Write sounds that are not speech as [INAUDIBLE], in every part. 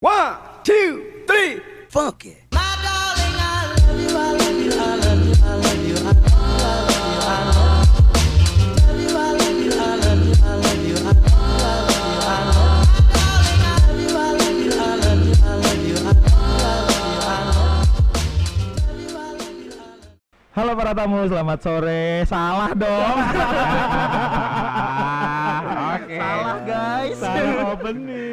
One, two, three, funk it. Halo para tamu, selamat sore. Salah dong. [LAUGHS] Oke. Salah guys. Salah opening.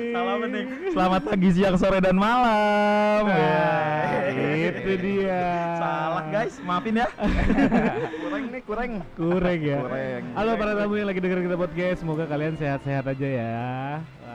Selamat pagi, siang, sore dan malam. Ya, itu dia. Salah guys, maafin ya. [LAUGHS] kurang nih, kurang. Kurang ya. Kurang. Halo para tamu yang lagi dengerin kita podcast, semoga kalian sehat-sehat aja ya.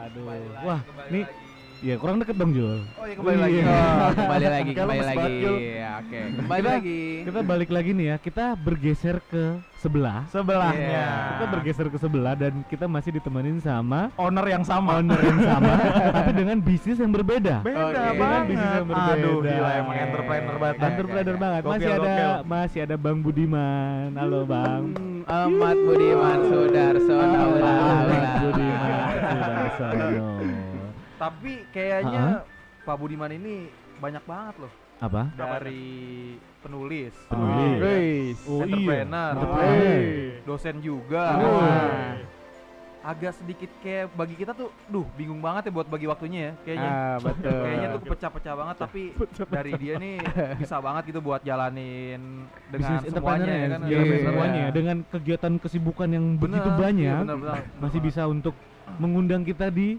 Aduh. Wah, nih Ya kurang deket dong Jul. Oh iya kembali lagi. Iya. Oh, kembali lagi, kembali lagi. banget, Jul. Ya, Oke, kembali Kita- lagi. Kita balik lagi nih ya. Kita bergeser ke sebelah. Sebelahnya. Iya. Kita bergeser ke sebelah dan kita masih ditemenin sama Owner yang sama. owner yang sama, [LAUGHS] tapi dengan bisnis yang berbeda. Beda Oke. Dengan banget. bisnis yang berbeda. Aduh, gila emang Oke. entrepreneur banget. Oke, Entrepreneur oke. banget. Gokil, Masih ada gokil. masih ada Bang Budiman. Halo Bang. Hmm, Ahmad Budiman Sudarso. Naula, Ahmad. Budiman Sudarsono. Tapi kayaknya Pak Budiman ini banyak banget loh Apa? dari penulis, Penulis. Wis. Oh, iya. entrepreneur, Entrepreneur. dosen juga. Oh. Agak sedikit kayak bagi kita tuh, duh bingung banget ya buat bagi waktunya ya kayaknya. Ah, betul. Kayaknya tuh kepecah-pecah banget tapi dari dia nih bisa banget gitu buat jalanin dengan Bisnis semuanya ya entrepreneur kan. ya, Iya. dengan semuanya ya. dengan kegiatan kesibukan yang begitu Bener, banyak iya, bener, bener. masih bisa untuk mengundang kita di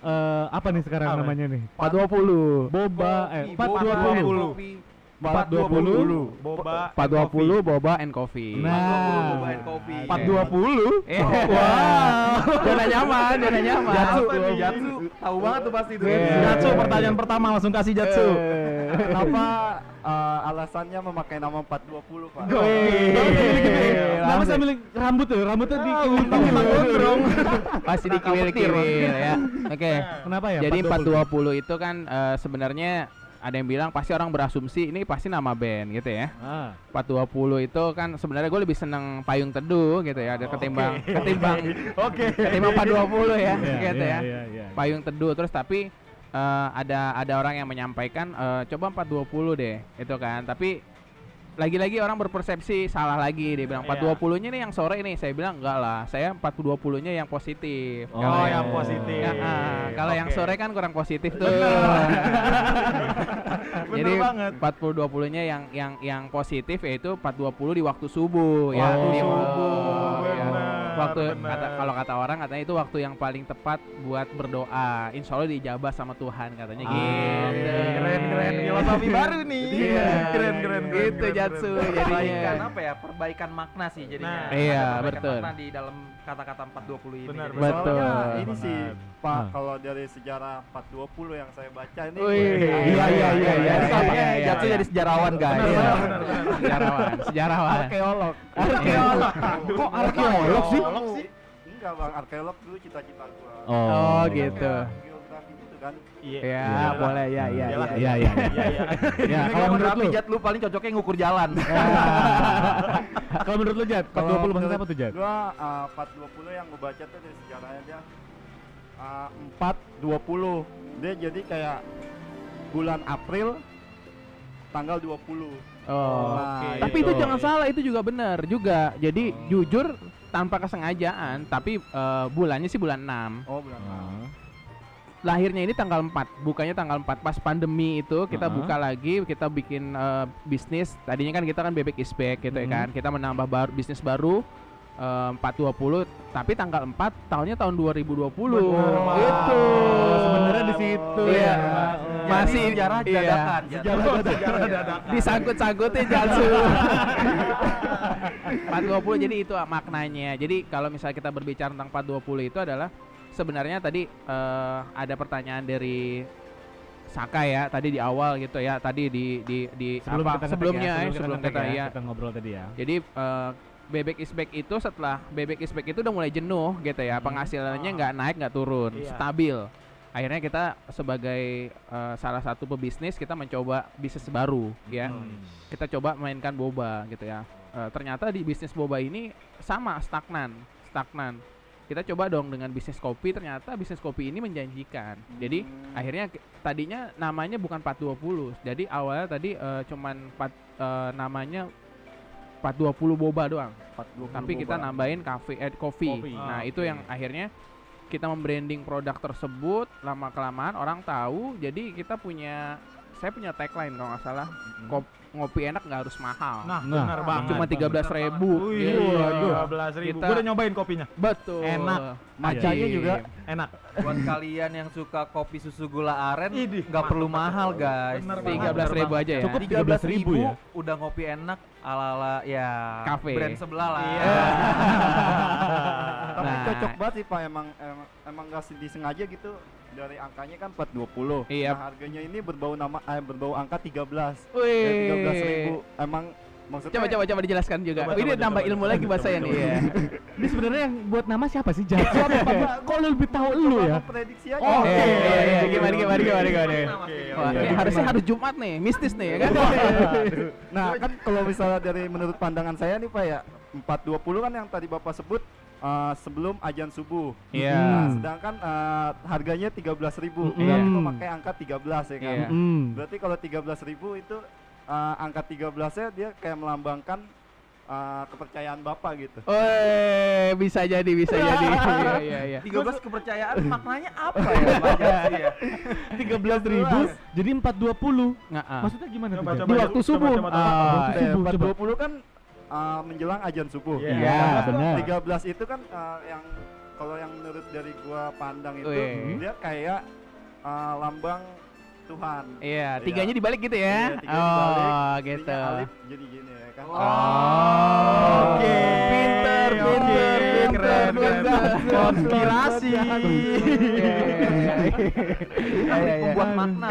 eh, apa nih sekarang Apa? namanya nih? 420. Boba eh Kopi, 420. kopi. 420. Boba 420 boba and coffee. Nah. 420 boba and kopi. 420. Eh, Wow. [LAUGHS] Zona nyaman, zona nyaman. Jatsu, Jatsu, tahu banget tuh pasti. Iya. Jatsu pertanyaan pertama langsung kasih Jatsu. Eh. Kenapa eh, alasannya memakai nama 420 Pak? Kenapa Langsung. sambil rambut tuh? Rambutnya di gondrong. Pasti dikiwil-kiwil ya. Oke. Kenapa ya? Jadi 420? 420 itu kan eh, sebenarnya ada yang bilang pasti orang berasumsi ini pasti nama band gitu ya. Ah. 420 itu kan sebenarnya gue lebih seneng payung teduh gitu ya, ada ketimbang [LAUGHS] ketimbang Oke. ketimbang 420 ya, Iya, gitu iya, ya. iya, iya. Payung teduh terus tapi eh, ada ada orang yang menyampaikan eh, coba 420 deh, itu kan. Tapi lagi-lagi orang berpersepsi salah lagi dia bilang Iya. 420-nya nih yang sore ini saya bilang enggak lah saya 420-nya yang positif Oh, Kalau yang positif. Ya, ah, kalau yang sore kan kurang positif tuh Bener [LAUGHS] jadi banget. 40-20-nya yang yang yang positif yaitu 420 di waktu subuh ya. Waktu Di- subuh, ya. Waktu benar. kata kalau kata orang katanya itu waktu yang paling tepat buat berdoa. Insya Allah diijabah sama Tuhan katanya Ah, gitu. Keren keren filosofi baru nih. Iya. Keren keren keren. Gitu, keren, Jatsu, keren. jadinya. Perbaikan apa ya? Perbaikan makna sih jadinya. Nah, iya, Ada perbaikan betul. Makna di dalam kata-kata 420 ini. Benar, Jadi betul. Soalnya ini sih Benar. Pak, Ah. kalau dari sejarah 420 yang saya baca ini Wih, iya, iya, iya, iya, iya, tampaknya iya, Jatsu iya. jadi sejarawan guys. Iya. Benar, benar, benar. Sejarawan, sejarawan. arkeolog. Arkeolog. Kok arkeolog sih? Arkeolog sih? Enggak Bang, arkeolog dulu cita-cita gua. Oh, Kan gitu. Geografi gitu kan. Iya. Ya, Iya. boleh ya, ya, ya. Iya, iya. Iya [LAUGHS] iya. Ya, Ini kalau menurut lu? Jat lu paling cocoknya ngukur jalan. [LAUGHS] Kalau menurut lu Jat, 420 maksudnya apa tuh Jat? Gua uh, 420 yang gua baca tuh dari sejarahnya dia uh, 420. Dia jadi kayak bulan April tanggal 20. Oh. Nah, Tapi gitu. itu jangan salah, itu juga benar juga. Jadi jujur tanpa kesengajaan, tapi eh, bulannya sih bulan 6. Oh, bulan Lahirnya ini tanggal 4, bukanya tanggal 4 pas pandemi itu kita Heeh. buka lagi, kita bikin eh, bisnis. Tadinya kan kita kan bebek is back gitu ya Mhm. kan. Kita menambah baru bisnis baru eh, 420 tapi tanggal 4 tahunnya tahun 2020 Benar, gitu. Oh, sebenarnya di situ Iya. ya. Masih Jadi sejarah iya. dadakan. Sejarah dadakan. Sejarah dadakan. disangkut-sangkutin Jatsu 420 [LAUGHS] jadi itu maknanya jadi kalau misalnya kita berbicara tentang 420 itu adalah sebenarnya tadi eh, ada pertanyaan dari Saka ya tadi di awal gitu ya tadi di di di Sebelum apa kita ngetek sebelumnya ya, ya, sebelum ngetek kita ya, ya kita ngobrol tadi ya. jadi eh, bebek is back itu setelah bebek is back itu udah mulai jenuh gitu ya. Penghasilannya nggak naik nggak turun. Iya. stabil. Akhirnya kita sebagai eh, salah satu pebisnis kita mencoba bisnis baru ya. Kita coba mainkan boba gitu ya. Eh, ternyata di bisnis boba ini sama stagnan stagnan. Kita coba dong dengan bisnis kopi ternyata bisnis kopi ini menjanjikan. Jadi akhirnya tadinya namanya bukan 420 jadi awalnya tadi eh, cuman 4 eh, namanya 420 boba doang 420 tapi kita boba. nambahin cafe eh coffee. Coffee. Nah, Ah, itu yang akhirnya kita membranding produk tersebut lama kelamaan orang tahu. Jadi kita punya saya punya tagline kalau nggak salah kop- ngopi enak nggak harus mahal. Nah, Nah, benar banget. cuma 13.000. Wih, Iya. dua belas ribu. Kita- Gue udah nyobain kopinya. Betul. Enak. Macanya Ajib. juga Enak. Buat kalian yang suka kopi susu gula aren, nggak perlu mahal guys. Tiga belas ribu aja ya. Cukup 13.000 13.000 ya? udah ngopi enak ala-ala ya Kafe. brand sebelah lah. Iya. [LAUGHS] tapi Nah. cocok banget sih pak emang emang emang nggak sih disengaja gitu dari angkanya kan 420 Iya. nah harganya ini berbau nama eh, berbau angka 13 Wih. ya, 13 ribu emang maksudnya Coba coba coba dijelaskan juga. Coba, Oh, ini coba, nambah coba, ilmu coba, lagi coba, bahasa coba, ini coba. ya. [LAUGHS] Ini sebenarnya yang buat nama siapa sih? Jahat siapa? Pak? Kok lu lebih tahu lu ya? prediksi aja Oh, Oke, iya, iya, iya. Gimana, gimana, gimana, gimana? Oke, oke. ini harusnya harus Jumat nih, mistis nih ya kan? [LAUGHS] nah kan kalau misalnya dari menurut pandangan saya nih pak ya 420 kan yang tadi bapak sebut eh, sebelum ajan subuh Iya. Nah, sedangkan eh, harganya 13.000 ribu berarti memakai angka 13 ya kan Iya. Hmm. Berarti kalau 13.000 itu eh, angka 13-nya dia kayak melambangkan eh, kepercayaan Bapak gitu. Oh, bisa jadi, bisa [LAUGHS] jadi. Iya, iya, iya. 13 kepercayaan maknanya apa [LAUGHS] ya Pak Jasi ya? 13.000 jadi 420. Nggak, ah. Maksudnya gimana Coba, coba, Di waktu coba, subuh. coba, coba. Ah, waktu Eh, subuh coba. 420 kan eh, menjelang ajan subuh. Iya. Iya, benar. 13 itu kan eh, yang kalau yang menurut dari gua pandang itu Wih. dia kayak eh, lambang Tuhan. Iya, Iya. tiganya dibalik gitu ya. Iya, tiganya dibalik, oh, Jadinya gitu. alif jadi gini ya kan. Oh, Oke. Pinter, Oke, pinter, keren, keren. Konspirasi. Iya, iya, iya, iya. Membuat makna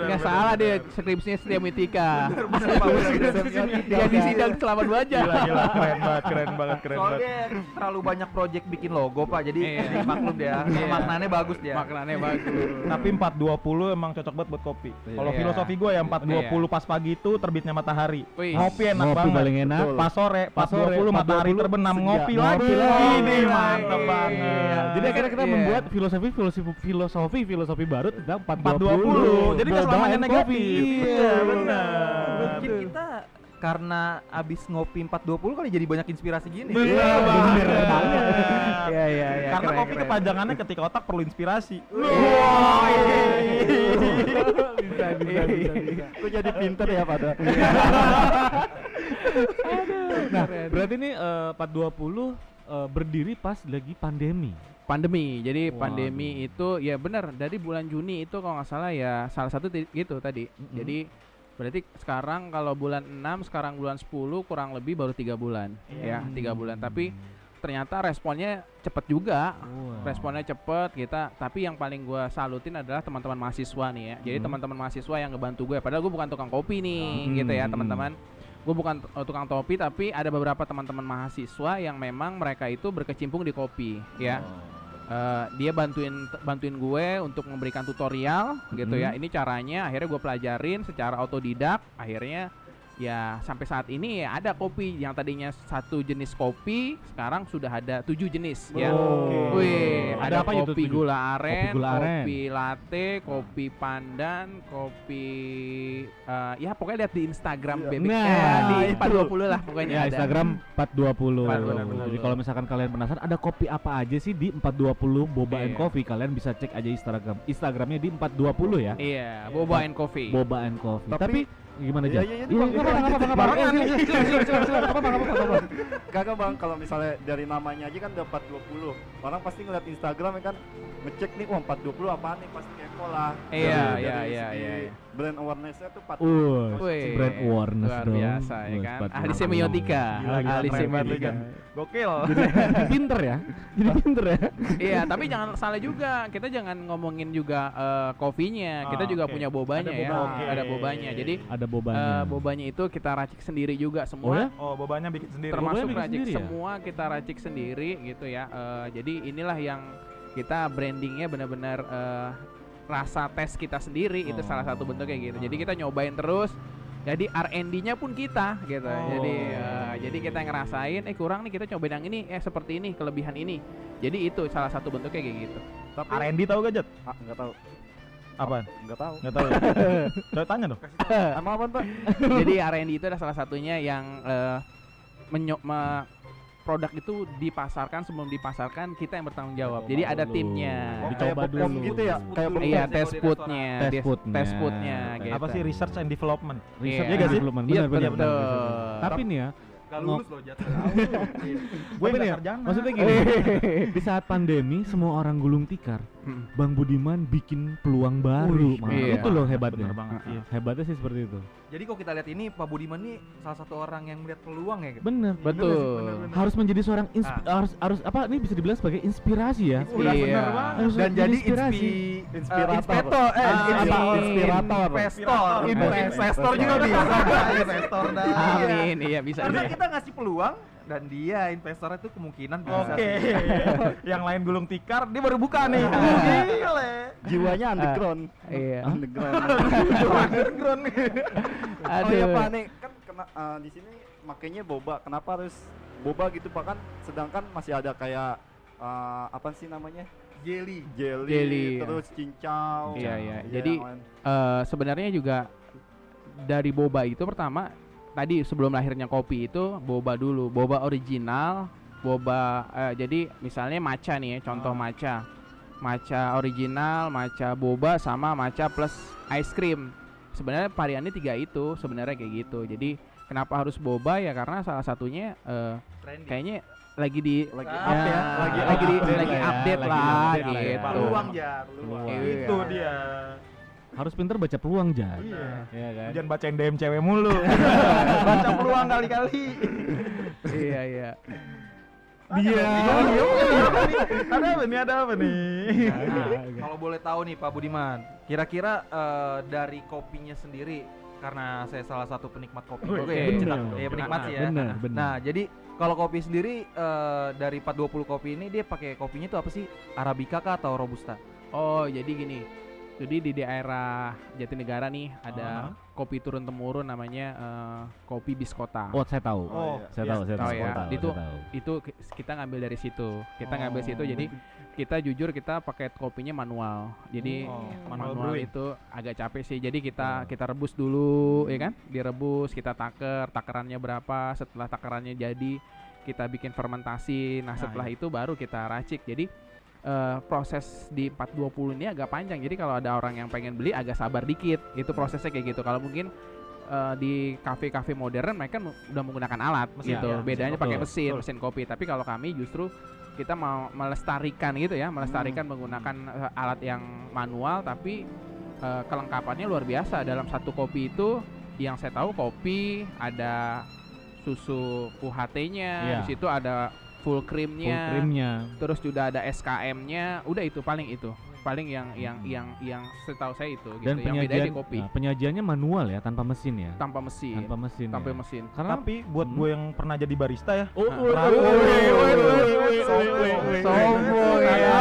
Nggak salah deh skripsinya Semiotika. Dia di sidang selama dua jam. Gila, gila, keren banget, keren banget, keren banget. Soalnya terlalu banyak project bikin logo Pak, jadi maklum ya. Iya. Maknanya bagus dia. Maknanya bagus. Tapi 420 emang cocok banget buat kopi. Kalau filosofi gue ya 420 pas pagi itu terbitnya matahari. Ngopi enak banget. paling enak. Pas sore, pas Pas sore, 20 matahari 4.20 terbenam ngopi Ngopi lagi. lagi. Ini Iya. mantep banget. Jadi akhirnya kita Iya. membuat filosofi filosofi filosofi filosofi baru tentang 420. Jadi nggak Boba selamanya negatif. Iya, benar. Mungkin kita karena abis ngopi 420 kali jadi banyak inspirasi gini. Bener Iya, banget. bener banget. Iya, iya, iya. Karena keren, kopi keren. kepanjangannya ketika otak perlu inspirasi. Wah, iya. Bisa bisa bisa bisa. Kok jadi pinter ya pada. Nah, berarti ini eh, 420 eh, berdiri pas lagi pandemi. pandemi jadi Waduh. pandemi itu ya benar dari bulan Juni itu kalau nggak salah ya salah satu gitu tadi Mm-mm. jadi berarti sekarang kalau bulan 6 sekarang bulan 10 kurang lebih baru tiga bulan ya tiga bulan tapi ternyata responnya cepet juga Wah. responnya cepet kita tapi yang paling gua salutin adalah teman-teman mahasiswa nih ya jadi Hmm. teman-teman mahasiswa yang ngebantu gue padahal gue bukan tukang kopi nih Hmm. gitu ya teman-teman gue bukan uh, tukang topi tapi ada beberapa teman-teman mahasiswa yang memang mereka itu berkecimpung di kopi ya. Eh, dia bantuin bantuin gue untuk memberikan tutorial gitu ya. Hmm. ini caranya akhirnya gue pelajarin secara otodidak akhirnya ya sampai saat ini ya ada kopi yang tadinya satu jenis kopi sekarang sudah ada tujuh jenis ya Oh. Wih, Ada ada, apa itu kopi tujuh? gula aren, Kopi gula aren. kopi latte, kopi pandan, kopi eh, ya pokoknya lihat di Instagram Iya. bebek Nah, eh, di itu. 420 lah pokoknya Ya, ada. Instagram 420. 420. Jadi kalau misalkan kalian penasaran ada kopi apa aja sih di 420 Boba and Iya. Coffee, kalian bisa cek aja Instagram Instagramnya di 420 ya. Iya, boba and coffee. Boba and Coffee. Tapi- Tapi, gimana Iya, aja? iya, iya, Iya, apa-apa, Bang. apa-apa. Kagak bang, kalau misalnya dari namanya aja kan udah 420 Orang pasti ngeliat Instagram ya kan Ngecek nih, wah 420 apaan nih, pasti kepo lah Iya, iya, iya, iya, iya. Brand awareness-nya tuh 420 Uh, Wih, brand awareness luar dong. biasa ya kan. 420. Ahli semiotika, ahli semiotika. Gokil. [LAUGHS] Jadi pinter ya. Jadi pinter ya. [LAUGHS] Iya, tapi jangan salah juga. Kita jangan ngomongin juga eh, kopinya. Kita Ah, juga oke. punya bobanya Ada ya. boba, oke. Ada bobanya. Jadi Ada eh, bobanya. bobanya itu kita racik sendiri juga Oh semua. ya? Oh, bobanya bikin sendiri. termasuk bikin racik sendiri ya? semua kita racik sendiri gitu ya Eh, jadi inilah yang kita brandingnya benar-benar eh, rasa tes kita sendiri itu salah satu bentuk kayak gitu jadi kita nyobain terus jadi R&D-nya pun kita gitu Oh. jadi eh, jadi kita ngerasain eh kurang nih kita cobain yang ini eh seperti ini kelebihan ini jadi itu salah satu bentuknya kayak gitu Tapi R&D tahu gak Jet? ah, nggak tahu, Apaan? nggak tahu. Nggak tahu. [LAUGHS] Coba tanya dong. Emang apa Pak? jadi R&D itu adalah salah satunya yang eh, menyo- me- produk itu dipasarkan sebelum dipasarkan kita yang bertanggung jawab jadi ada dulu. timnya Oh, Dicoba dulu. gitu ya? Kayak iya test foodnya Test foodnya. foodnya gitu. Apa sih research and development? Research Iya. and development. Iya, Benar, benar, betul. benar. Tapi nih ya, Gak lulus loh jatuh. Gue nggak ya, maksudnya gini, [LAUGHS] di saat pandemi semua orang gulung tikar, Mm. Bang Budiman bikin peluang baru. Mang. iya. Itu loh hebatnya. Bener banget. Iya. Hebatnya sih seperti itu. Jadi kok kita lihat ini Pak Budiman nih salah satu orang yang melihat peluang ya. gitu? Bener. betul Harus menjadi seorang insp- Ah. harus harus apa ini bisa dibilang sebagai inspirasi ya. Iya. bener banget. Harus Dan jadi inspirasi. inspi Inspirator. inspektor eh Ah, inspi- apa? inspirator. Investor. Investor. Investor juga bisa. Investor dah. amin iya bisa Karena bisa. kita ngasih peluang dan dia investornya tuh kemungkinan bisa. Oke. Yang lain gulung tikar, dia baru buka nih. Gile. Jiwanya underground. iya Underground. [LAUGHS] Underground nih. Oh iya Aduh. Pak nih kan kena, eh, di sini makainya boba. Kenapa harus boba gitu Pak kan sedangkan masih ada kayak eh, apa sih namanya? Jelly. Jelly, Jelly, terus cincau. Iya, iya. Iya, Jadi. Eh, sebenarnya juga dari boba itu pertama tadi sebelum lahirnya kopi itu boba dulu boba original boba eh, jadi misalnya maca nih ya contoh maca maca original maca boba sama maca plus ice cream sebenarnya variannya tiga itu sebenarnya kayak gitu jadi kenapa harus boba ya karena salah satunya eh, kayaknya lagi di lagi Ah, up ya, ya, lagi lagi di update lagi lah ya. update lagi lah update lah ya. gitu peluang ya, peluang. Iya. Itu dia. Harus pinter baca peluang Jan. Iya. Iya kan? Jangan bacain DM cewek mulu. [LAUGHS] Baca peluang kali-kali. iya iya Dia. Ada apa nih? Ada apa nih? Nah, Kalau boleh tahu nih Pak Budiman, kira-kira eh, dari kopinya sendiri karena saya salah satu penikmat kopi Wih, juga ya, bener. cetak- ya penikmat sih ya. Bener, bener. Nah, jadi kalau kopi sendiri eh, dari 420 kopi ini dia pakai kopinya tuh apa sih? Arabica kah atau robusta? Oh, jadi gini. Jadi di daerah Jatinegara nih ada kopi turun temurun namanya eh, kopi biskota. Oh, saya tahu. Oh, saya iya, tahu, saya tahu ya. saya tahu, Itu saya tahu. Itu ki- kita ngambil dari situ. Kita ngambil Oh. situ. Jadi kita jujur kita pakai kopinya manual. Jadi Oh, manual manual, brewing. itu agak capek sih. Jadi kita kita rebus dulu, ya kan? Direbus, kita taker, takerannya berapa. Setelah takerannya jadi, kita bikin fermentasi. Nah, Nah, setelah itu baru kita racik. Jadi eh, proses di 420 ini agak panjang. Jadi kalau ada orang yang pengen beli agak sabar dikit. Itu prosesnya kayak gitu. Kalau mungkin eh, di kafe-kafe modern mereka udah menggunakan alat Mesin, gitu. ya, Bedanya pakai mesin, betul. mesin kopi. Tapi kalau kami justru kita mau melestarikan gitu ya, melestarikan menggunakan eh, alat yang manual tapi eh, kelengkapannya luar biasa. Dalam satu kopi itu yang saya tahu kopi ada susu UHT-nya, Iya. di situ ada full Full creamnya, creamnya. terus juga ada SKM-nya, udah itu paling itu, paling yang yang yang yang setahu saya itu gitu. Dan yang beda penyajian di kopi nah, penyajiannya manual ya, tanpa mesin ya. tanpa mesin, Tanpa mesin. tanpa ya. mesin. Karena Tapi buat Hmm. gue yang pernah jadi barista ya. Oh, Nah. Sombong. ya.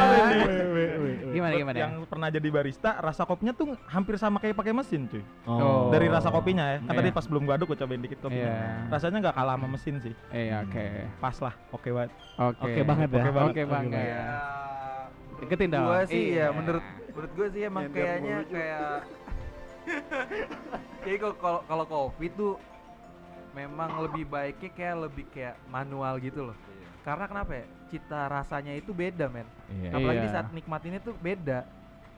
Gimana gimana? Yang pernah jadi barista, rasa kopinya tuh hampir sama kayak pakai mesin, cuy. Oh. Dari rasa kopinya ya. Kan Iya. tadi pas belum gue aduk gue cobain dikit kopinya. Iya. Rasanya nggak kalah sama mesin sih. Iya, oke. Pas lah. Oke banget. Oke. Oke banget ya. Oke banget. Ya, Deketin dong. Gua sih Iya. ya menurut menurut gue sih emang Nyender kayaknya mulu juga. kayak [LAUGHS] Jadi kok kalau kalau kopi tuh memang lebih baiknya kayak lebih kayak manual gitu loh. Karena kenapa ya? Cita rasanya itu beda, men. Iya. Apalagi Iya. saat nikmatinnya tuh beda.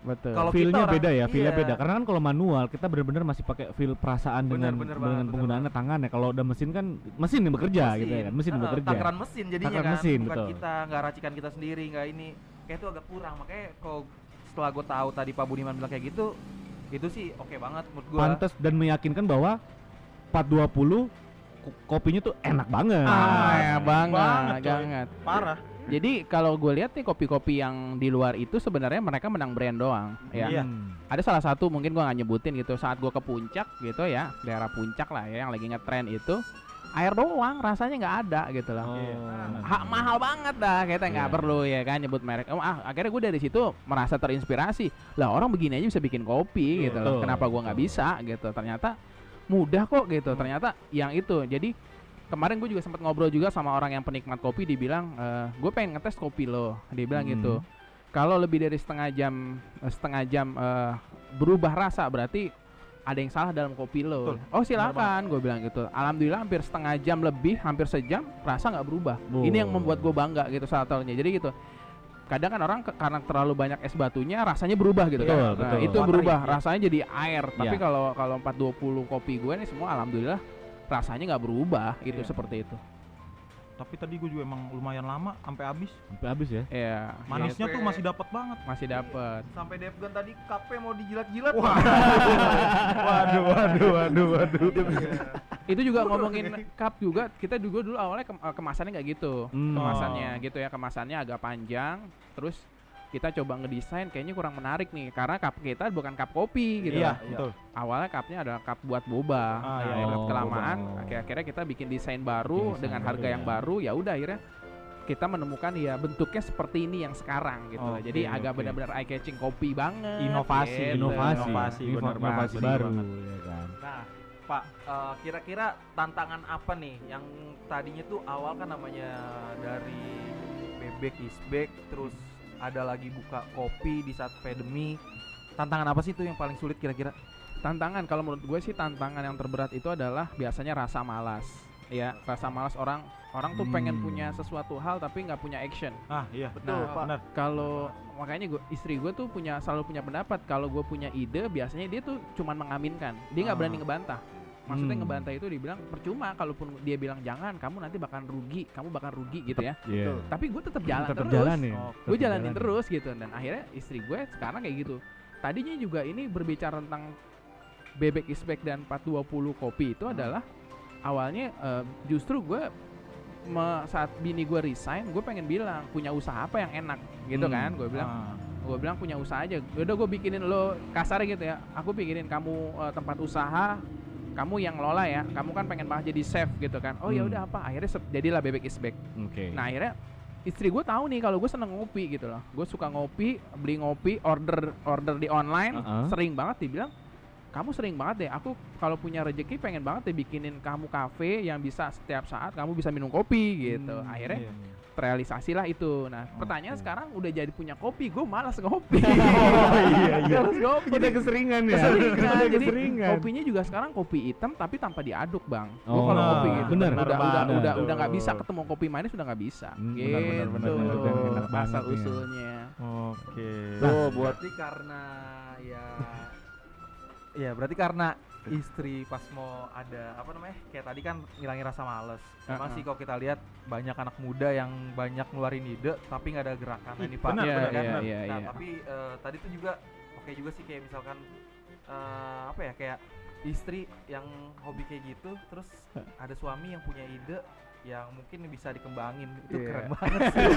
Betul. Kalau Feel-nya beda ya, feel-nya iya. beda. Karena kan kalau manual kita benar-benar masih pakai feel perasaan Bener, dengan bener dengan banget, bener penggunaannya tangannya. Kalau udah mesin kan mesin yang bekerja gitu ya kan, mesin yang Heeh, bekerja. Takaran mesin jadinya Takaran kan, mesin, bukan betul. kita nggak racikan kita sendiri, nggak ini. Kayak itu agak kurang. Makanya kalau setelah gue tahu tadi Pak Budiman bilang kayak gitu, itu sih oke banget menurut gue. Pantes dan meyakinkan bahwa 420 ko- kopinya tuh enak banget. Ah, ya banget, banget, banget. Parah. Jadi kalau gue lihat nih kopi-kopi yang di luar itu sebenarnya mereka menang brand doang, ya. Iya. Hmm. Ada salah satu mungkin gua nggak nyebutin gitu. Saat gua ke puncak gitu ya, daerah puncak lah ya, yang lagi ngetren itu air doang, rasanya nggak ada gitu loh. Oh. Iya. Ha- mahal banget dah, kita nggak Iya. perlu ya kan nyebut merek. Oh, ah, akhirnya gue dari situ merasa terinspirasi. Lah orang begini aja bisa bikin kopi gitu loh. Kenapa gua nggak bisa gitu? Ternyata mudah kok gitu. Ternyata yang itu. Jadi kemarin gue juga sempat ngobrol juga sama orang yang penikmat kopi dibilang gue pengen ngetes kopi lo dia bilang Hmm. gitu kalau lebih dari setengah jam eh, setengah jam eh, berubah rasa berarti ada yang salah dalam kopi lo Betul. oh silakan gue bilang gitu alhamdulillah hampir setengah jam lebih hampir sejam rasa nggak berubah ini yang Oh. membuat gue bangga gitu salah satunya jadi gitu kadang kan orang ke- karena terlalu banyak es batunya rasanya berubah gitu Betul, kan Nah, betul. itu Watery, berubah ya. rasanya jadi air tapi Iya. kalau kalau 420 kopi gue nih semua alhamdulillah rasanya nggak berubah gitu Iya. seperti itu Tapi tadi gue juga emang lumayan lama sampai habis. Sampai habis ya. ya Manisnya Sampai- tuh masih dapat banget. masih dapet Sampai Devgan tadi kape mau dijilat-jilat. [LAUGHS] Waduh, waduh, waduh, waduh. itu juga ngomongin cup juga kita juga dulu awalnya kem- kemasannya nggak gitu Hmm. kemasannya gitu ya kemasannya agak panjang terus kita coba ngedesain kayaknya kurang menarik nih karena cup kita bukan cup kopi gitu Iya, lah. betul. awalnya cupnya adalah cup buat boba Ah, nah, iya, iya. kelamaan Oh. akhir- akhirnya kita bikin desain baru desain dengan baru harga yang ya. baru ya udah akhirnya kita menemukan ya bentuknya seperti ini yang sekarang gitu Oke, jadi agak benar-benar eye catching kopi banget Inovasi, gitu. Inovasi, Inovasi, Inova- bener inovasi bener baru banget. ya kan. Nah, Pak, eh, kira-kira tantangan apa nih yang tadinya tuh awal kan namanya dari bebek isbek terus ada lagi buka kopi di saat pandemi. Tantangan apa sih itu yang paling sulit kira-kira? tantangan kalau menurut gue sih tantangan yang terberat itu adalah biasanya rasa malas ya rasa malas orang orang tuh pengen Hmm. punya sesuatu hal tapi nggak punya action Ah, iya. Betul, Nah, Pak. Kalau makanya gue istri gue tuh punya selalu punya pendapat kalau gue punya ide biasanya dia tuh cuman mengaminkan dia nggak Ah. berani ngebantah maksudnya Hmm. ngebantah itu dibilang percuma kalaupun dia bilang jangan kamu nanti bakal rugi kamu bakal rugi gitu ya Iya. tapi gue tetap jalan Tetap terus jalan ya. Oh, gue jalanin jalan. terus gitu dan akhirnya istri gue sekarang kayak gitu tadinya juga ini berbicara tentang bebek isbek dan 420 kopi itu adalah awalnya eh, justru gue me- saat bini gue resign gue pengen bilang punya usaha apa yang enak gitu Hmm. kan gue bilang Ah. gue bilang punya usaha aja udah gue bikinin lo kasar gitu ya aku bikinin kamu eh, tempat usaha kamu yang lola ya kamu kan pengen banget jadi chef gitu kan oh ya Hmm. udah apa akhirnya jadilah bebek isbek Oke. Nah akhirnya istri gue tahu nih kalau gue seneng ngopi gitu loh. Gue suka ngopi, beli ngopi, order order di online, Uh-uh. sering banget dibilang kamu sering banget deh. Aku kalau punya rezeki pengen banget deh bikinin kamu kafe yang bisa setiap saat kamu bisa minum kopi gitu. Hmm, Akhirnya iya, iya. Terrealisasi lah itu. Nah pertanyaan Oke. sekarang udah jadi punya kopi, gue malas ngopi. [LAUGHS] Oh iya iya. Malas ngopi. Udah keseringan ya. Keseringan. Udah Jadi keseringan. kopinya juga sekarang kopi hitam tapi tanpa diaduk bang. Gue Oh, kalau ngopi gitu, bener. udah Bener udah banget udah udah nggak bisa ketemu kopi manis udah nggak bisa. Hmm, gitu. bener, bener, bener, bener, bener. Asal ya. usulnya. Oke. Tuh buat Berarti karena ya ya berarti karena istri pas mau ada apa namanya kayak tadi kan ngilangin rasa males. Memang Uh-uh. sih kalau kita lihat banyak anak muda yang banyak ngeluarin ide tapi nggak ada gerakan ini pak. benar, Iya, Benar iya, Nah, iya, nah, iya. tapi eh, tadi tuh juga oke juga sih kayak misalkan eh, apa ya kayak istri yang hobi kayak gitu terus ada suami yang punya ide yang mungkin bisa dikembangin. Itu Iya. keren banget sih. [LAUGHS]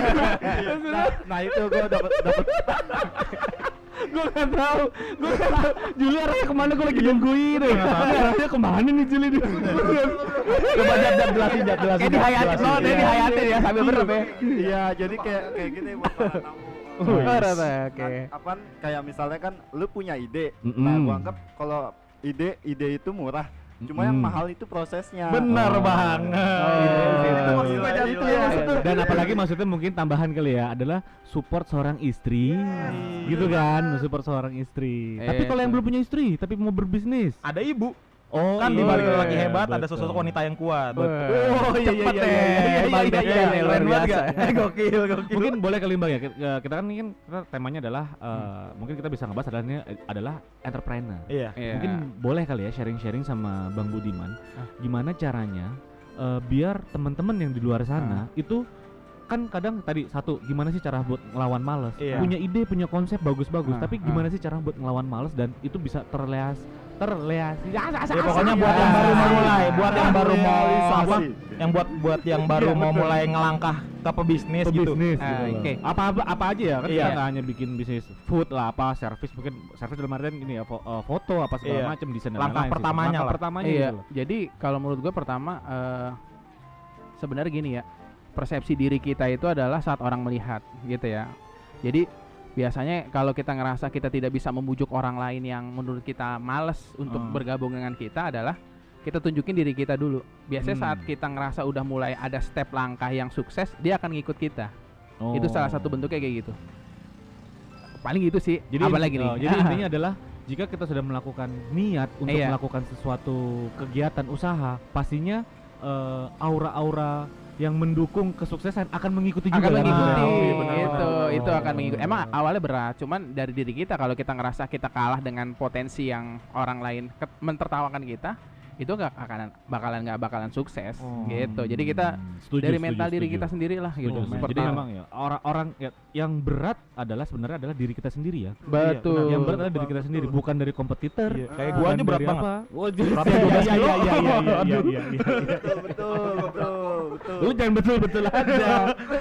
Nah, nah itu gue dapat dapat [LAUGHS] gue gak tahu. Gue gak tahu. Juli arahnya ke mana? Gue lagi nungguin. Deh arahnya ke mana nih Juli? Nih Coba jat jat jelasin jat jelasin. Kayak dihayatin jelasin. loh, dia dihayatin ya sambil berem ya. iya jadi kayak kayak gini buat para tamu. Oh, Oh, rata, Kan, oke. apaan? Kayak misalnya kan lu punya ide. Nah gua anggap kalau ide ide itu murah cuma yang Mm-mm. mahal itu prosesnya Benar Oh. banget. Oh. Itu Gila, maksud gua gila, Jat, gila. itu ya, maksud gua. dan apalagi maksudnya mungkin tambahan kali ya adalah support seorang istri gitu kan support seorang istri tapi Eh, kalau yang itu. belum punya istri tapi mau berbisnis Ada ibu. Oh kan iya, di balik lelaki hebat ada betul. sosok wanita yang kuat. Oh iya, iya, iya, ya. iya, iya, iya, iya, Keren banget biasa. gak? [LAUGHS] Gokil, gokil. mungkin boleh kali Bang ya kita, kan ini kan kita temanya adalah eh, mungkin kita bisa ngebahas adalah adalah entrepreneur Iya. Iya. mungkin boleh kali ya sharing-sharing sama Bang Budiman Ah. gimana caranya eh, biar teman-teman yang di luar sana itu kan kadang tadi satu gimana sih cara buat ngelawan males Iya. punya ide punya konsep bagus-bagus Ah, tapi ah. gimana sih cara buat ngelawan males dan itu bisa terleas terleasi ya, Ya, pokoknya buat yang baru mau mulai, buat yang baru mau apa? Yang buat buat yang baru Iya, mau betul. mulai ngelangkah ke pebisnis gitu. bisnis Ah, gitu oke. apa, apa aja ya kan Iya. kita nggak hanya bikin bisnis food lah apa service mungkin service dalam artian gini ya eh, foto apa segala Iya. macam desain dan Langkah lain-lain sih. pertamanya Langkah lah. pertamanya Iya, gitu jadi kalau menurut gue pertama eh sebenarnya gini ya, persepsi diri kita itu adalah saat orang melihat gitu ya. Jadi biasanya kalau kita ngerasa kita tidak bisa membujuk orang lain yang menurut kita males untuk Hmm. bergabung dengan kita adalah kita tunjukin diri kita dulu. Biasanya saat Hmm. kita ngerasa udah mulai ada step langkah yang sukses, dia akan ngikut kita. Itu salah satu Oh. bentuknya kayak gitu. Paling gitu sih. Jadi apa inti- lagi nih? oh, jadi [LAUGHS] intinya adalah jika kita sudah melakukan niat untuk Iya. melakukan sesuatu kegiatan usaha, pastinya eh, aura-aura yang mendukung kesuksesan akan mengikuti juga. akan kan? mengikuti Nah, iya, benar, gitu benar. itu akan mengikuti emang awalnya berat cuman dari diri kita kalau kita ngerasa kita kalah dengan potensi yang orang lain mentertawakan kita itu nggak akan bakalan nggak bakalan sukses Oh. gitu jadi kita Hmm, setuju, dari setuju, mental diri setuju. kita sendiri lah gitu Setuju, setuju. seperti Jadi itu. memang ya orang-orang ya- yang berat adalah sebenarnya adalah diri kita sendiri ya. betul yang berat adalah diri kita Betul. sendiri, bukan dari kompetitor. Iya, kayak gua aja berat banget. apa. Oh, jadi- Beratnya iya, 12 iya, iya, iya, iya, iya, iya, iya. betul betul betul betul Lu jangan betul-betul aja.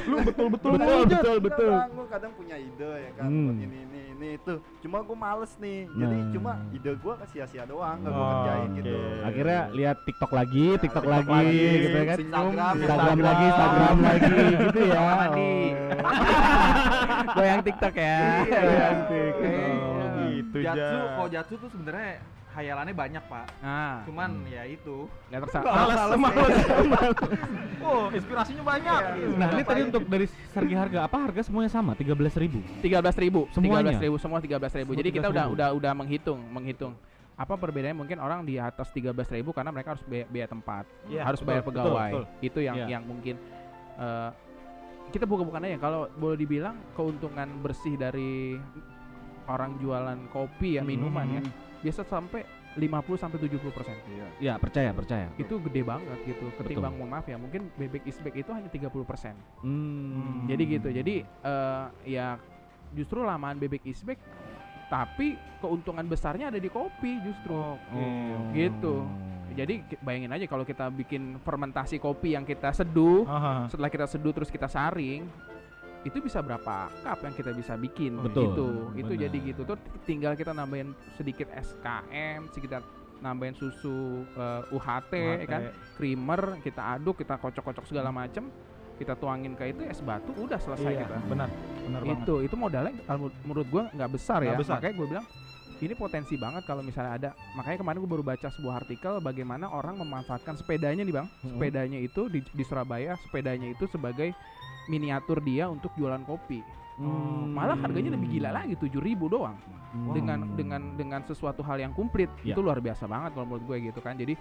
Lu betul-betul betul, betul, betul. Kadang gua kadang punya ide ya kan ini ini itu cuma gua males nih jadi Nah. cuma ide gua ke sia-sia doang nggak Oh, kerjain oke. gitu Akhirnya lihat TikTok lagi, Ya, TikTok TikTok lagi, lagi, gitu ya kan. Instagram, Instagram lagi, Instagram lagi, [LAUGHS] gitu ya. Oh. [LAUGHS] goyang tiktok ya Iya. Goyang TikTok. Oh, gitu, Jatsu, Ja. kalau Jatsu tuh sebenarnya hayalannya banyak pak. nah Cuman ya itu. nggak tersa- Males, males, males. [LAUGHS] Oh, inspirasinya banyak. Nah, ini tadi untuk dari segi harga apa harga semuanya sama 13.000 ribu. tiga belas ribu Semuanya? ribu semua tiga belas ribu jadi kita udah 13.000. udah udah menghitung menghitung apa perbedaannya mungkin orang di atas tiga belas ribu karena mereka harus biaya, biaya tempat Iya, harus betul, bayar betul, pegawai betul. itu yang Iya. yang mungkin eh, kita buka-bukan aja kalau boleh dibilang keuntungan bersih dari orang jualan kopi ya minuman ya biasa sampai 50 sampai 70 persen Ya, percaya, percaya. itu gede banget gitu ketimbang mohon maaf ya mungkin bebek isbek itu hanya 30 persen Hmm. jadi gitu jadi eh, ya justru lamaan bebek isbek tapi keuntungan besarnya ada di kopi justru Oh. gitu jadi bayangin aja kalau kita bikin fermentasi kopi yang kita seduh Aha. setelah kita seduh terus kita saring itu bisa berapa cup yang kita bisa bikin Betul, gitu. Itu jadi gitu. Tuh tinggal kita nambahin sedikit SKM sedikit nambahin susu eh, UHT, ya kan? Creamer kita aduk kita kocok-kocok segala macem kita tuangin ke itu es batu udah selesai Iya, kita. benar. Benar banget. itu itu modalnya menurut gua nggak besar ya. Nggak besar. makanya gue bilang ini potensi banget kalau misalnya ada. Makanya kemarin gue baru baca sebuah artikel bagaimana orang memanfaatkan sepedanya nih bang. Mm-mm. sepedanya itu di, di Surabaya sepedanya itu sebagai miniatur dia untuk jualan kopi Hmm. malah harganya lebih gila lagi 7000 ribu doang Hmm. dengan dengan dengan sesuatu hal yang komplit Ya. itu luar biasa banget kalau menurut gue gitu kan jadi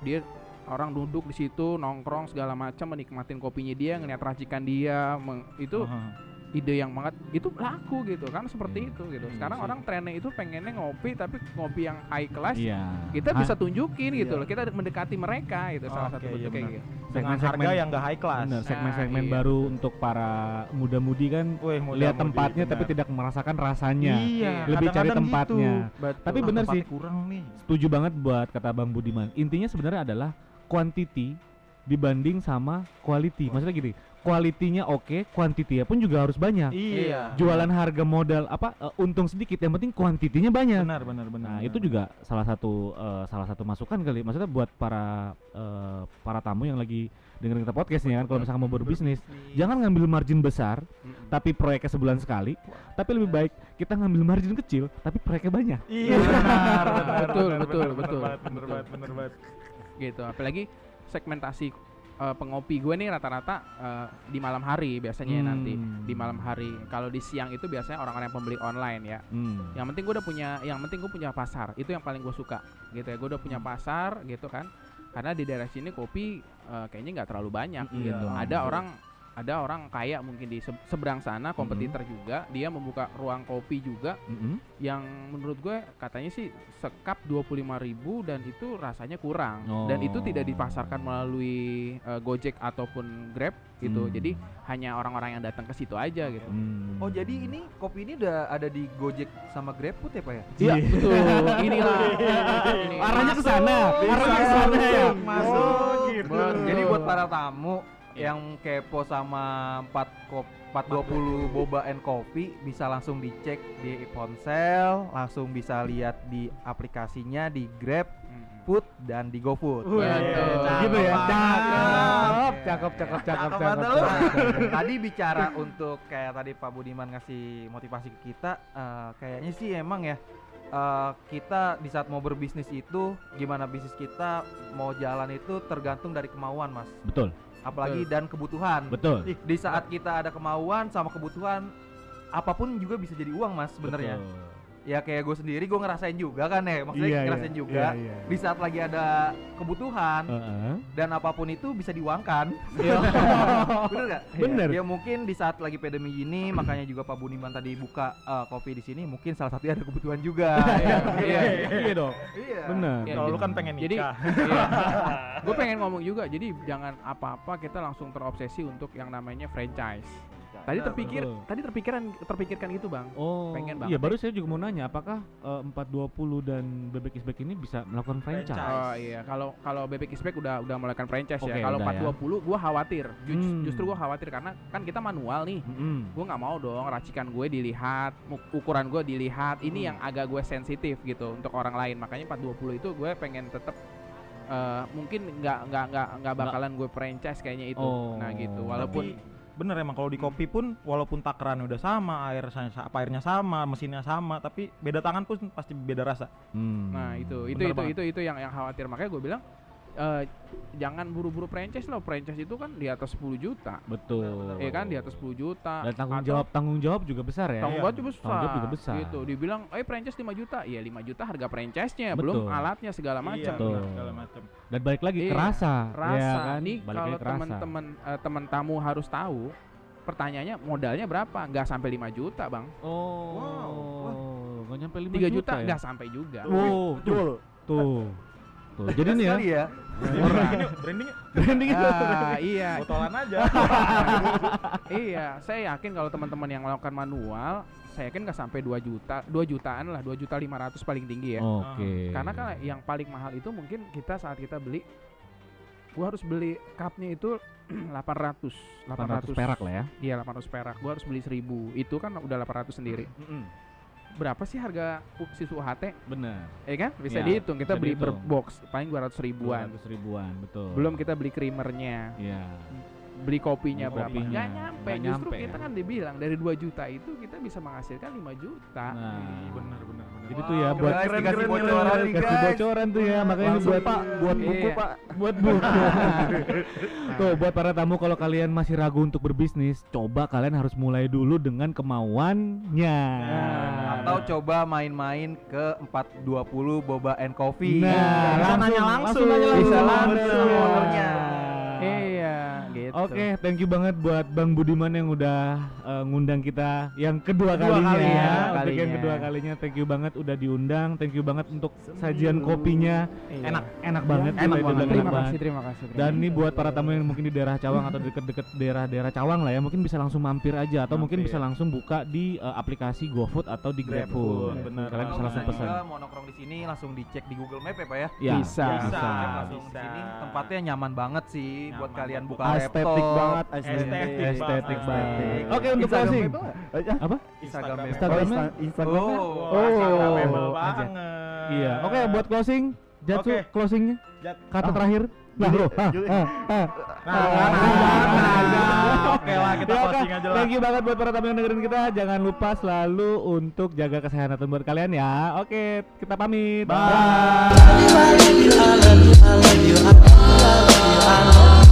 dia orang duduk di situ nongkrong segala macam menikmatin kopinya dia ngeliat racikan dia meng- itu Aha. Ide yang banget itu laku gitu kan seperti Hmm. itu gitu Hmm, sekarang sih. orang trennya itu pengennya ngopi tapi ngopi yang high class Iya. kita Ha- bisa tunjukin gitu Iya. loh kita mendekati mereka itu salah satu Oke, iya bentuk kayak benar. gitu Dengan segmen-segmen harga yang gak high class. Bener, segmen-segmen Nah, iya. baru untuk para muda-mudi kan Wih, mudah-mudi, lihat tempatnya tapi benar. tidak merasakan rasanya. Iya, Lebih cari kadang-kadang tempatnya. Gitu. Tapi bener tempatnya sih. kurang nih. Setuju banget buat kata Bang Budiman. Intinya sebenarnya adalah quantity dibanding sama quality. Maksudnya gini, quality-nya oke, quantity-nya pun juga harus banyak. Iya. Jualan harga modal apa eh, untung sedikit, yang penting quantity-nya banyak. Benar, benar, benar. Nah, benar. itu juga salah satu eh, salah satu masukan kali. Maksudnya buat para eh, para tamu yang lagi dengerin kita podcast nih kan kalau misalkan mau berbisnis, jangan ngambil margin besar Mm-mm. tapi proyeknya sebulan sekali, tapi lebih baik kita ngambil margin kecil tapi proyeknya banyak. Iya, benar, benar, Betul, benar, betul, benar, betul, banget, benar betul. banget, benar banget. gitu apalagi segmentasi eh, pengopi gue nih rata-rata eh, di malam hari biasanya ya Hmm. nanti. Di malam hari. Kalau di siang itu biasanya orang-orang yang pembeli online ya. Hmm. yang penting gue udah punya yang penting gue punya pasar. Itu yang paling gue suka gitu ya. Gue udah punya pasar gitu kan. Karena di daerah sini kopi eh, kayaknya nggak terlalu banyak Iya. gitu ada orang ada orang kaya mungkin di se- seberang sana kompetitor juga dia membuka ruang kopi juga Mm-mm. yang menurut gue katanya sih sekap 25.000 dan itu rasanya kurang dan itu tidak Oh. dipasarkan melalui eh, Gojek ataupun Grab gitu Hmm. jadi hanya orang-orang yang datang ke situ aja gitu Hmm. Oh jadi ini kopi ini udah ada di Gojek sama GrabFood ya pak ya? Iya betul [LAUGHS] inilah ini. arahnya ke sana, arahnya ke sana ya. Masuk. Oh, gitu. Jadi buat para tamu yang kepo sama 4 kop 420 boba and coffee bisa langsung dicek di ponsel, langsung bisa lihat di aplikasinya di Grab. Food dan di GoFood. Betul. Gitu ya. Cakep. Cakep, cakep, cakep, cakep, Cakep [LAUGHS] cakep. tadi bicara untuk kayak tadi Pak Budiman ngasih motivasi ke kita, eh, kayaknya sih emang ya eh, kita di saat mau berbisnis itu gimana bisnis kita mau jalan itu tergantung dari kemauan mas Betul, apalagi dan kebutuhan betul. di saat kita ada kemauan sama kebutuhan apa pun juga bisa jadi uang mas sebenarnya Betul. Ya kayak gue sendiri gue ngerasain juga kan ya maksudnya Iya, iya, ngerasain juga iya, iya. di saat lagi ada kebutuhan Heeh. dan apa pun itu bisa diuangkan Iya. [LAUGHS] bener nggak Bener. ya mungkin di saat lagi pandemi ini makanya juga Pak Buniman tadi buka eh, kopi di sini mungkin salah satunya ada kebutuhan juga [LAUGHS] Iya, iya. Iya dong. iya Benar. Iya, Kalau lu kan pengen jadi nikah. [LAUGHS] gue pengen ngomong juga jadi jangan apa-apa kita langsung terobsesi untuk yang namanya franchise tadi terpikir betul. tadi terpikiran terpikirkan gitu bang Oh, Pengen iya banget baru saya juga mau nanya apakah eh, 420 dan Bebek Isbek ini bisa melakukan franchise? Franchise. Oh iya, kalau kalau Bebek Ispek udah udah mulai kan franchise Oke, ya. Kalau udah ya. 420 gua khawatir. Ju- Hmm. Justru gua khawatir karena kan kita manual nih. Mm-mm. Gue nggak mau dong racikan gue dilihat, ukuran gue dilihat. Ini Hmm. yang agak gue sensitif gitu untuk orang lain. Makanya 420 itu gue pengen tetap eh, mungkin nggak nggak nggak nggak bakalan gue franchise kayaknya itu. Oh. Nah gitu. Walaupun Tapi bener emang kalau di kopi pun walaupun takaran udah sama, air apa airnya sama, mesinnya sama, tapi beda tangan pun pasti beda rasa. Hmm. Nah itu itu Bener itu banget. itu itu yang yang khawatir makanya gue bilang eh, jangan buru-buru franchise loh franchise itu kan di atas 10 juta betul. ya kan di atas 10 juta Dan tanggung Atau jawab tanggung jawab juga besar ya. tanggung Iya. jawab juga besar, Tanggung jawab juga besar. gitu dibilang eh franchise 5 juta ya 5 juta harga franchise-nya belum Betul. alatnya segala macam Iya, Betul. segala macam. Dan balik lagi Iya, kerasa, rasa ya kan? nih Balik kalau teman-teman eh, teman tamu harus tahu pertanyaannya modalnya berapa nggak sampai 5 juta bang Oh. Wow. Nggak nyampe 5 3 juta, juta, ya? nggak sampai juga Wow, tuh. Tuh. Tuh. Jadi nih ya. Ya Branding yuk, [LAUGHS] branding. Branding. Ah, iya Botolan aja. [LAUGHS] iya saya yakin kalau teman-teman yang melakukan manual saya yakin nggak sampai 2 juta 2 jutaan lah 2 juta 500 paling tinggi ya Oke. karena kan yang paling mahal itu mungkin kita saat kita beli gua harus beli cupnya itu [CLEARS THROAT] 800 800 perak lah ya. iya 800 perak gua harus beli 1000 itu kan udah 800 sendiri berapa sih harga susu UHT Benar. ya kan bisa Ya, dihitung kita bisa beli per dihitung. box paling 200 ribuan 200 ribuan, betul. belum kita beli creamernya Iya. Beli kopinya Beli berapa kopinya. nggak nyampe Nggak justru nyampe kita ya. kan dibilang dari 2 juta itu kita bisa menghasilkan 5 juta Nah, bener bener. Jadi tuh ya Wow, buat guys, keren, dikasih keren, bocoran keren. nih kasih guys bocoran tuh ya, makanya Langsung, buat Pak, buat buku Iya. pak buat [LAUGHS] buku. Tuh buat para tamu kalau kalian masih ragu untuk berbisnis, coba kalian harus mulai dulu dengan kemauannya. atau coba main-main ke 420 Boba and Coffee Nah, Bisa nanya langsung. nanya Bisa langsung. langsung Bener. ownernya. iya gitu Oke, thank you banget buat Bang Budiman yang udah uh, ngundang kita yang kedua, Kedua kalinya. kali ya, Untuk yang kalinya. kedua kalinya, thank you banget udah diundang. Thank you banget untuk sajian kopinya. Iya. Enak, enak banget. enak boleh banget dibilang terima kasih terima kasih terima Dan ini buat para tamu yang mungkin di daerah Cawang atau deket-deket daerah-daerah Cawang lah ya, mungkin bisa langsung mampir aja atau mungkin Mampir. bisa langsung buka di uh, aplikasi GoFood atau di GrabFood. Benar. Kalian bisa langsung bisa pesan. mau nongkrong di sini langsung dicek di Google Map ya pak ya Ya, Bisa. Bisa. langsung di bisa. sini tempatnya nyaman banget sih buat Nyaman kalian banget. buka estetik laptop banget Estetik, Estetik banget. Oke, untuk Instagram closing. Apa? Instagram. Instagramnya? Instagramnya Oh, Oh, Oh, banget. Iya. Oke, buat closing, Jatsu Oke. closingnya kata terakhir. Lah, ah, Juli. ah, ah. Nah, Oke lah kita Ya, oke. closing aja lah. Thank you banget buat para tamu yang dengerin kita. Jangan lupa selalu untuk jaga kesehatan buat kalian ya. Oke, kita pamit. Bye. Bye.